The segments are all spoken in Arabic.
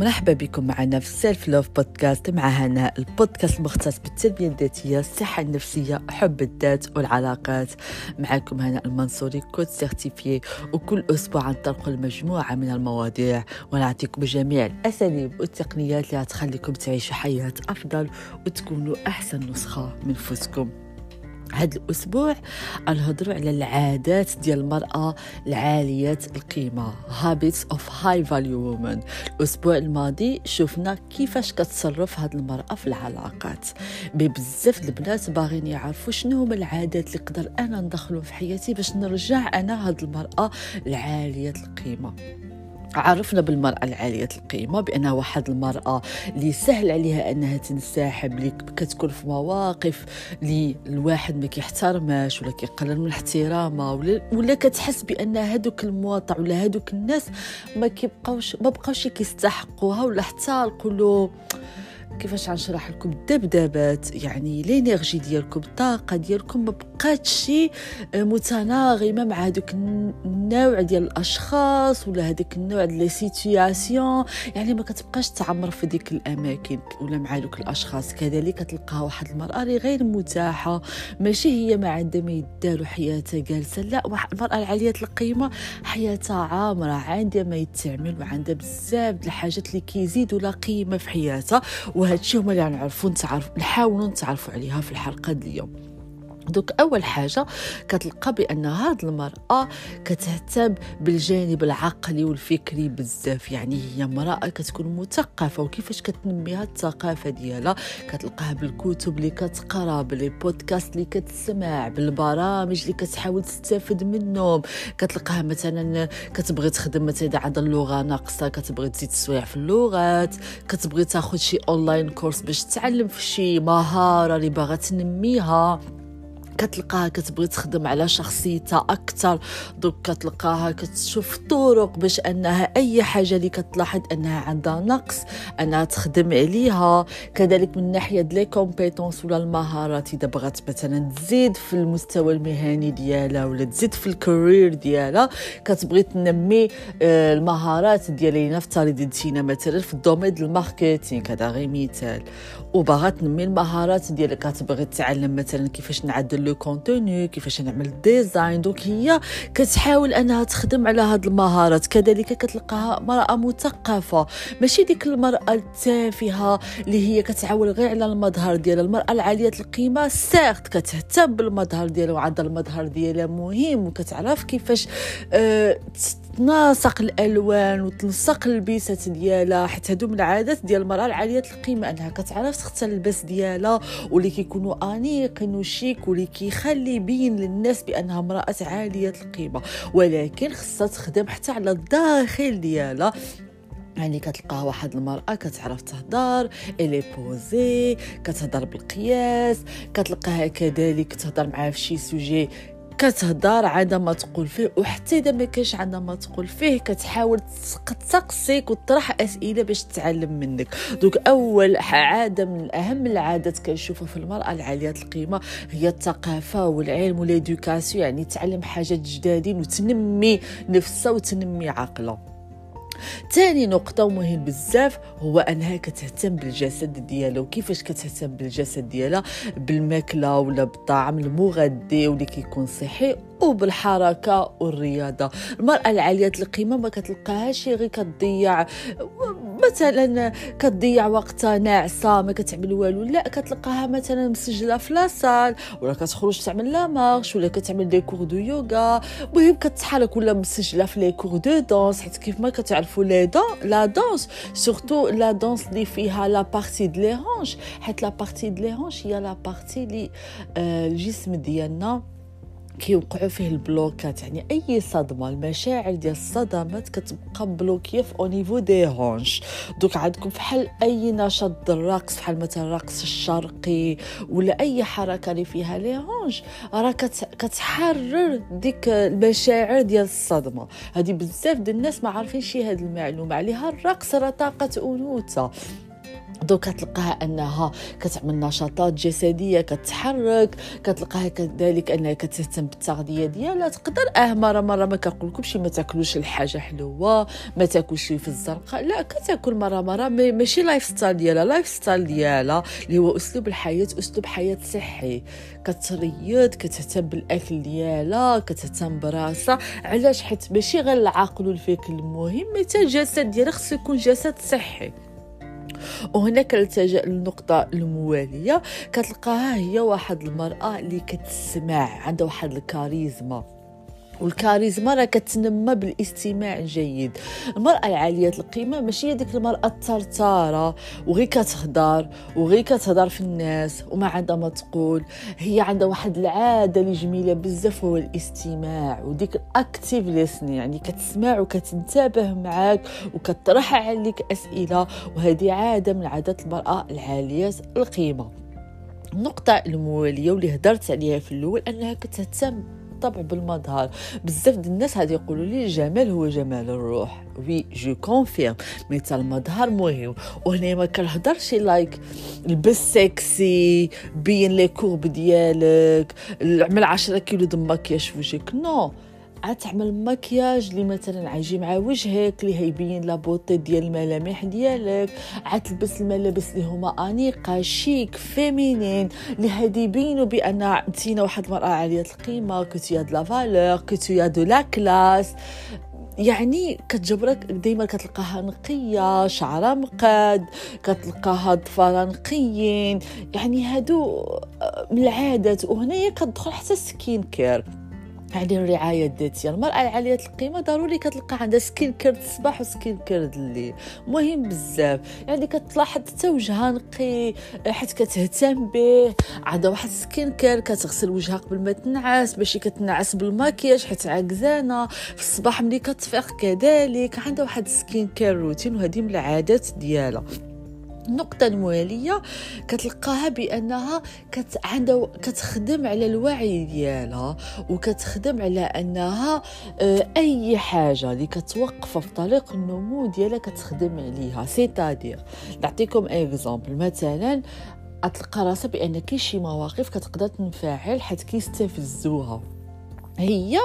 مرحبا بكم معنا في Self Love Podcast مع هنا البودكاست المختص بالتربية الذاتية الصحة النفسية حب الذات والعلاقات. معكم هنا المنصوري coach certifiée وكل أسبوع نطرق مجموعة من المواضيع. ونعطيكم جميع الأساليب والتقنيات اللي تخليكم تعيشوا حياة أفضل وتكونوا أحسن نسخة من نفسكم. هذا الأسبوع نهدروا على العادات ديال المرأة العاليه القيمة. Habits of high value women الأسبوع الماضي شفنا كيفاش كتصرف هاد المرأة في العلاقات. بزاف البنات باغيين يعرفوا شنو هما العادات اللي نقدر أنا ندخلهم في حياتي باش نرجع أنا هاد المرأة العاليه القيمة. عرفنا بالمرأة العالية القيمة بأنها واحد المرأة اللي سهل عليها أنها تنسحب اللي كتكون في مواقف اللي الواحد ما كيحترمهاش ولا كيقلل من احترامها ولا, ولا كتحس بأن هادوك المواطع ولا هادوك الناس ما كيبقاوش ما بقاوش كيستحقوها ولا حتى نقولوا كيفاش غنشرح لكم؟ الذبذبات يعني l'énergie ديالكم الطاقة ديالكم ما بقاتش متناغمه مع هذوك النوع ديال الأشخاص ولا هذاك النوع ديال les situations يعني ما كتبقاش تعمر في ديك الأماكن ولا مع دوك الأشخاص. كذلك تلقى واحد المرأة اللي غير متاحة. ماشي هي ما عندها ما يدار حياتها جالسة. لا واحد المرأة العاليه القيمة حياتها عامرة عندها ما يتعمل وعندها بزاف د الحاجات اللي كيزيدوا لها قيمة في حياتها. وهذا الشيء هما اللي غنعرفوا نتعرف نحاولوا نتعرفوا عليها في الحلقة اليوم دوك أول حاجة كتلقى بأن هاد المرأة كتهتم بالجانب العقلي والفكري بزاف. يعني هي امرأة كتكون مثقفة وكيفاش كتنمي هاد الثقافة ديالها؟ كتلقاها بالكتب اللي كتقرأ بالبودكاست اللي كتسمع بالبرامج اللي كتحاول تستافد منهم. كتلقاها مثلا كتبغي تخدم مثلا اذا عندها اللغة ناقصة كتبغي تزيد تسوي في اللغات كتبغي تاخذ شي online course باش تتعلم في شي مهارة اللي باغا تنميها. كتلقاها كتبغي تخدم على شخصيتها أكثر donc كتلقاها كتشوف طرق باش أنها أي حاجة اللي كتلاحظ أنها عندها نقص أنها تخدم عليها. كذلك من ناحية les compétences ولا المهارات إذا بغات مثلا تزيد في المستوى المهني ديالها ولا تزيد في ال carrière ديالها كتبغي تنمي آه، المهارات ديالها. نفترض انتينا مثلا في ال domaine ال marketing هذا غير مثال. وباغا تنمي المهارات ديالك كتبغي تتعلم مثلا كيفاش نعدل le contenu كيفاش نعمل design donc هي كتحاول أنها تخدم على هاد المهارات. كذلك كتلقاها مرأة مثقفة. ماشي ديك المرأة التافهة اللي هي كتعول غير على المظهر ديالها. المرأة العالية القيمة certes كتهتم بالمظهر ديالها وعندها المظهر ديالها مهم. وكتعرف كيفاش أه تناسق الألوان وتنسق البيسات ديالها حيت هادو من العادات ديال المرأة العالية القيمة أنها كتعرف تختار اللباس ديالها واللي كيكونوا انيقين وشيك واللي كيخلي يبين للناس بأنها امرأة عالية القيمة. ولكن خصها تخدم حتى على الداخل ديالها. يعني كتلقاها واحد المرأة كتعرف تهضر إلي بوزي كتهضر بالقياس كتلقاها كذلك تهضر معاه في شي سوجي كتهضر عندها ما تقول فيه وحتى إذا ما كانش عندها ما تقول فيه كتحاول تسقسيك وتطرح أسئلة باش تتعلم منك. دوك أول عادة من اهم العادات كنشوفها في المرأة العالية القيمة هي الثقافة والعلم والادوكاسيون يعني تعلم حاجات جدادين وتنمي نفسها وتنمي عقلها. ثاني نقطة ومهم بزاف هو أنها كتهتم بالجسد ديالها وكيفاش كتهتم بالجسد ديالها؟ بالماكلة ولا بالطعام المغذي واللي كيكون صحي وبالحركة والرياضة. المرأة العالية القيمة ما كتلقاهاش غير كتضيع مثلا كتضيع وقتها ناعسه ما كتعمل والو. لا كتلقاها مثلا مسجلة في la salle ولا كتخرج تعمل la marche ولا كتعمل des cours de yoga. المهم كتحرك ولا مسجلة في les cours de danse حيت كيف ما كتعرفوا les dans- la danse surtout la danse اللي فيها la partie des les hanches حيت la partie des les hanches هي لا بارتي اللي آه الجسم ديالنا. كيوقعوا فيه ال blocages يعني أي صدمة المشاعر ديال الصدمات كتبقى bloquée في au niveau des hanches donc عندكم بحال أي نشاط الرقص بحال مثلا الرقص الشرقي ولا أي حركة اللي فيها les hanches راه كتحرر ديك المشاعر ديال الصدمة. هذه بزاف ديال الناس ما عارفينش هذه المعلومة عليها. الرقص راه طاقة أنوثة. دوك كتلقاها أنها كتعمل نشاطات جسدية كتحرك كتلقاها كذلك أنها كتهتم بالتغذية ديالها. تقدر آه مره مرة ما كنقولكمش ما تاكلوش الحاجة حلوة ما تاكلش في الزنقة. لا كتاكل مره مرة ماشي lifestyle ديالها. lifestyle ديالها اللي هو أسلوب الحياة أسلوب حياة صحي. كتريض كتهتم بالأكل ديالها كتهتم براسها. علاش؟ حيت ماشي غير العقل والفكر المهم حتى الجسد ديالها خصو يكون جسد صحي. وهنا كنلتجئ للنقطة الموالية. كتلقاها هي واحد المرأة اللي كتسمع عندها واحد الكاريزما. والكاريزما راه كتنمى بالاستماع الجيد المرأة العاليه القيمة ماشي هي ديك المرأة الترتاره وغير كتهضر وغير كتهضر في الناس وما عندها ما تقول. هي عندها واحد العادة اللي جميلة بزاف هو الاستماع وديك الاكتيف ليسني يعني كتسمع وكتنتبه معاك وكطرح عليك أسئلة وهذه عادة من عادات المرأة العالية القيمة. النقطة الموالية واللي هدرت عليها في الأول أنها كتهتم بالطبع بالمظهر. بزاف ديال الناس هادي يقولوا لي الجمال هو جمال الروح. Oui je confirme ميتا المظهر مهم. وهنا ما كنهضرش like لبس sexy بين les courbes ديالك عمل 10 كيلو د مكياج في وجهك no no. عاد تعمل مكياج اللي مثلا عايجي مع وجهك اللي هيبين la beauté ديال الملامح ديالك. عاد تلبس الملابس اللي هما أنيقة chic féminine اللي هادي يبينوا بأن انتينا واحد المرأة عالية القيمة كنتي هاد la valeur كنتي de la classe. يعني كتجبرك ديما كتلقاها نقية شعرها مقاد كتلقاها ضفارها نقيين. يعني هادو من العادات. وهنايا كتدخل حتى skincare. يعني الرعاية الذاتية. المرأة العاليه القيمة ضروري كتلقى عندها skincare الصباح و skincare الليل. مهم بزاف. يعني كتلاحظ حتى وجهها نقي حيت كتهتم به. عندها واحد skincare كتغسل وجهها قبل ما تنعس باش كتنعس بالماكياج حيت عكزانه في الصباح ملي كتفيق كذلك عندها واحد skincare routine وهذه من العادات ديالها. النقطة الموالية كتلقاها بأنها كت عندها كتخدم على الوعي ديالها وكتخدم على أنها آه، أي حاجة اللي كتوقفها في طريق النمو ديالها كتخدم عليها. c'est-à-dire نعطيكم exemple مثلا تلقى راسها بأن كاين شي مواقف كتقدر تنفعل حيت كيستفزوها. هي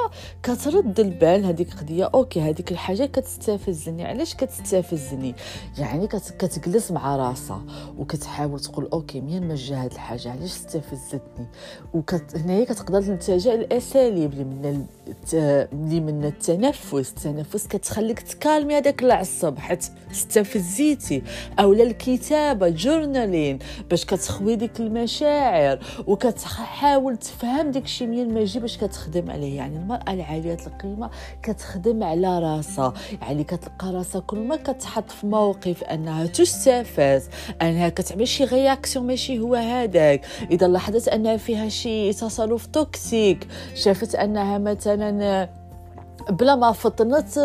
كترد البال هذيك قضيه okay هذيك الحاجة كتستفزني علاش كتستفزني يعني كتجلس مع راسها وكتحاول تقول أوكي منين ما جا هاد الحاجة؟ علاش استفزتني وكت هنايا كتقدر تلتجا الأساليب اللي من اللي من التنفس. التنفس كتخليك تكالمي هذاك العصب حيت استفزيتي أولا الكتابة جورنالين باش كتخوي ديك المشاعر وكتحاول تفهم ديك الشيء منين ما يجي باش كتخدم عليه. يعني المراه العاليه القيمة كتخدم على راسها يعني كتلقى راسها كل ما كتحط في موقف أنها تستفز أنها كتعمل شي réaction ماشي هو هذاك. إذا لاحظت أنها فيها شي تصرف toxique شافت أنها مثلا بلا ما فطنت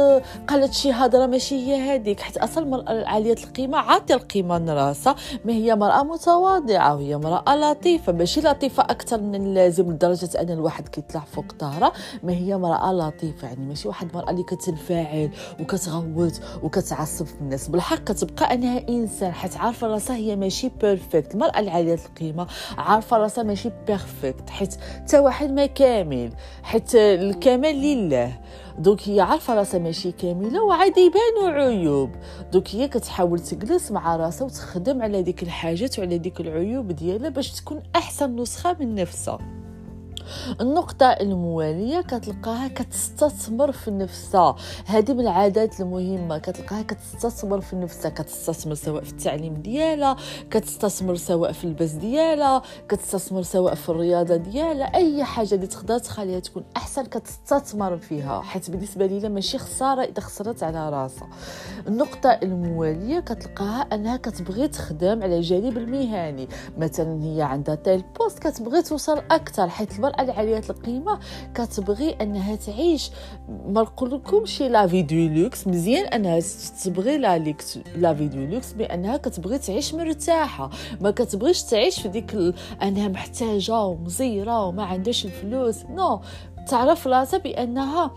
قالت شي هضرة ماشي هي هذيك حيت أصلا المرأة عالية القيمة عاطية القيمة لراسها ما هي مرأة متواضعة وهي مرأة لطيفة. ماشي لطيفة أكثر من اللازم لدرجة أن الواحد كيطلع فوق ظهرها ما هي مرأة لطيفة يعني ماشي واحد المراه اللي كتنفعل وكتغوت وكتعصب في الناس. بالحق كتبقى أنها إنسان. حيت عارفة راسها هي ماشي perfect المرأة العاليه القيمة عارفة راسها ماشي perfect حيت حتى واحد ما كامل. حيت الكمال لله. دوك هي عارفة راسها ماشي كاملة وعادي يبانوا عيوب دوك هي كتحاول تجلس مع راسها وتخدم على ديك الحاجات وعلى ديك العيوب ديالها باش تكون أحسن نسخة من نفسها. النقطة الموالية كتلقاها كتستثمر في نفسها هذه من العادات المهمة. كتلقاها كتستثمر في نفسها كتستثمر سواء في التعليم ديالها كتستثمر سواء في البس ديالها كتستثمر سواء في الرياضة ديالها. أي حاجة اللي تقدر تخليها تكون أحسن كتستثمر فيها. حيت بالنسبة لي ماشي خسارة إذا خسرت على راسها. النقطة الموالية كتلقاها أنها كتبغي تخدم على الجانب المهني. مثلا هي عندها tel poste كتبغي توصل أكثر حيت المرأة العالية القيمة. كتبغي أنها تعيش ما نقولكمش la vie luxe. مزيان أنها تبغي la luxe la vie luxe بأنها كتبغي تعيش مرتاحة. ما كتبغيش تعيش في ديك ال... أنها محتاجة ومزيرة وما عندهاش الفلوس. no no. تعرف راسها بأنها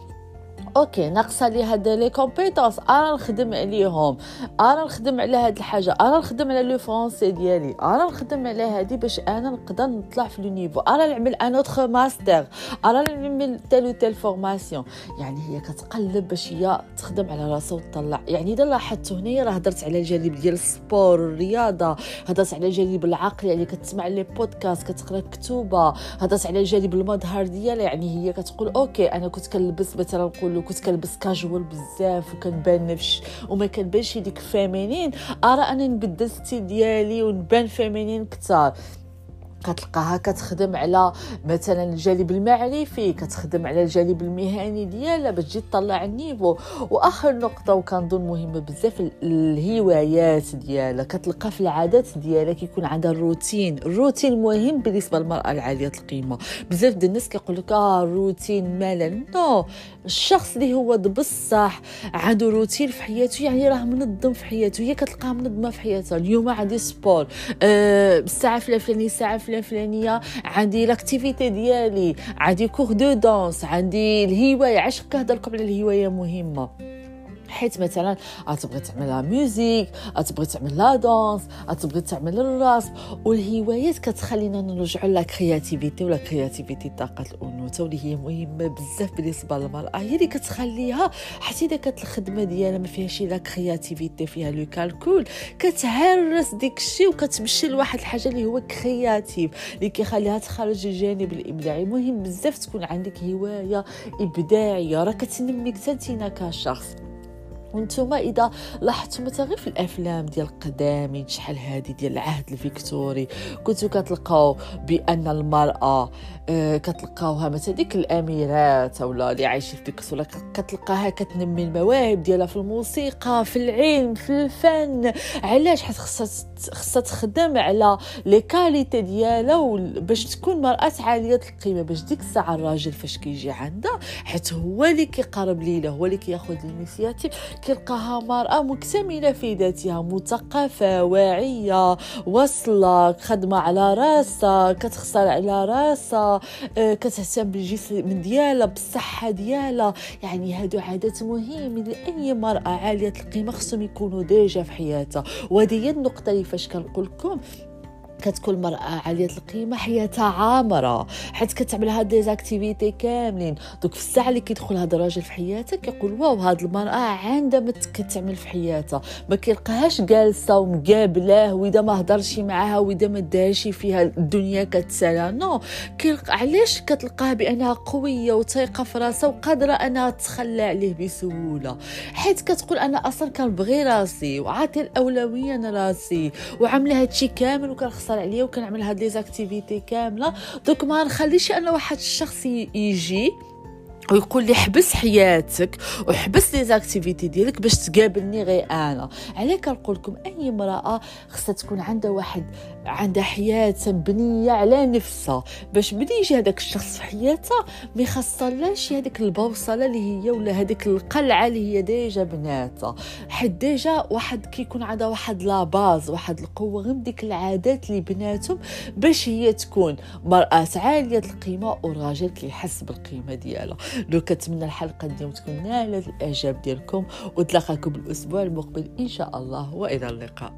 okay ناقصة les هاد les compétences أنا نخدم عليهم. أنا نخدم على هاد الحاجة. أنا نخدم على le français ديالي. أنا نخدم على هادي باش أنا نقدر نطلع في le niveau. أنا نعمل un autre master أنا نعمل telle et telle formation يعني هي كتقلب باش هي تخدم على راسها وتطلع. يعني إذا لاحظتوا هنايا راه هضرت على الجانب ديال ال sport الرياضه هضرت على الجانب العقلي. يعني كتسمع les podcasts كتقرا كتوبة. هضرت على الجانب المظهر ديالها. يعني هي كتقول okay أنا كنت كنلبس مثلا نقول كنت كنلبس كاجوال بزاف وكنبان نفش وما كنبانش ديك féminine ارى انني نبدل style ديالي ونبان féminine كثار كتلقاها كتخدم على مثلا الجانب المعرفي كتخدم على الجانب المهني ديالها باش تجي تطلع ال niveau. وآخر نقطة وكنظن مهمه بزاف الهوايات ديالها. كتلقى في العادات ديالها كيكون عندها الروتين. الروتين مهم بالنسبة للمرأة العالية القيمة. بزاف ديال الناس كيقول لك آه الروتين ملل no الشخص اللي هو بصح عنده روتين في حياته يعني راه منظم في حياته. هي كتلقاها منظمة في حياتها. اليوم عندي sport أه الساعة الفلانيه الساعة الفلانية عندي l'activité ديالي عندي cours de danse عندي الهواية علاش كنهضر لكم على الهواية مهمة. حيت مثلا تبغي تعمل musique تبغي تعمل la danse تبغي تعمل الرسم والهوايات كتخلينا نرجعوا la créativité و la créativité طاقة الأنوثة واللي هي مهمة بزاف بالنسبة للمرأة. هي اللي كتخليها حتى إذا كانت الخدمة ديالها ما فيهاش la créativité فيها le calcul كتهرس ديك الشيء وكتمشي لواحد الحاجة اللي هو créatif اللي كيخليها تخرج الجانب الإبداعي. مهم بزاف تكون عندك هواية إبداعية راه كتنميك حتى كشخص. وأنتم اذا لاحظتوا مثلا غير في الافلام ديال القدامين شحال هادي ديال العهد الفيكتوري كنتو كتلقاو بأن المرأة آه، كتلقاوها مثلا ديك الأميرات اولا اللي عايشين في ديك ولا كتلقاها كتنمي المواهب ديالها في الموسيقى في العلم في الفن. علاش؟ حيت خصها خصها تخدم على les qualités ديالها باش تكون مرأة عالية القيمة باش ديك الساعة الراجل فاش كيجي عندها حيت هو اللي كيقرب ليها هو اللي كياخذ l'initiative. كيلقاها مراه مكتملة في ذاتها مثقفة واعية واصله خدمه على راسها كتخسر على راسها آه، كتهتم بالجسم ديالها بالصحة ديالها. يعني هادو عادات مهمة لأي مرأة عالية القيمة خصهم يكونوا déjà في حياتها. وهذه هي النقطة اللي فاش كنقول لكم كتكون مرأة عالية القيمة حياتها عامرة حيت كتعمل هاد des activités كاملين. ديك الساعة اللي كيدخل هذا الراجل في حياتك كيقول واو هاد المرأة عندها ما كتعمل في حياتها. ما كيلقاهاش جالسة ومقابلاه وإذا ما هضرش معاها وإذا ما داهاش فيها الدنيا كتسالى non كيلقى علاش كتلقاها بأنها قوية وثيقة في راسها وقادرة أنها تتخلى عليه بسهولة؟ حيت كتقول أنا أصلا كنبغي راسي وعاطي الأولوية لراسي وعاملة هادشي كامل وكنخسر كنهضر عليا وكنعمل هاد les activités كاملة. donc ما نخليش أنا واحد الشخص يجي ويقول لي حبس حياتك وحبس les activités ديالك باش تقابلني غير أنا. علاه كنقول لكم أي امرأة خصها تكون عندها واحد عندها حياة مبنية على نفسها. باش ملي يجي هذاك الشخص في حياتها ما يخسرلاش هذيك البوصلة اللي هي ولا هذيك القلعة اللي هي déjà بناتها. حيت déjà واحد كيكون عندها واحد la base واحد القوة غير ديك العادات اللي بناتهم باش هي تكون مرأة عالية القيمة والراجل كيحس بالقيمة ديالها. لو كنتمنى الحلقة اليوم تكون نالت الإعجاب ديالكم وتلاقاكم الأسبوع المقبل إن شاء الله وإلى اللقاء.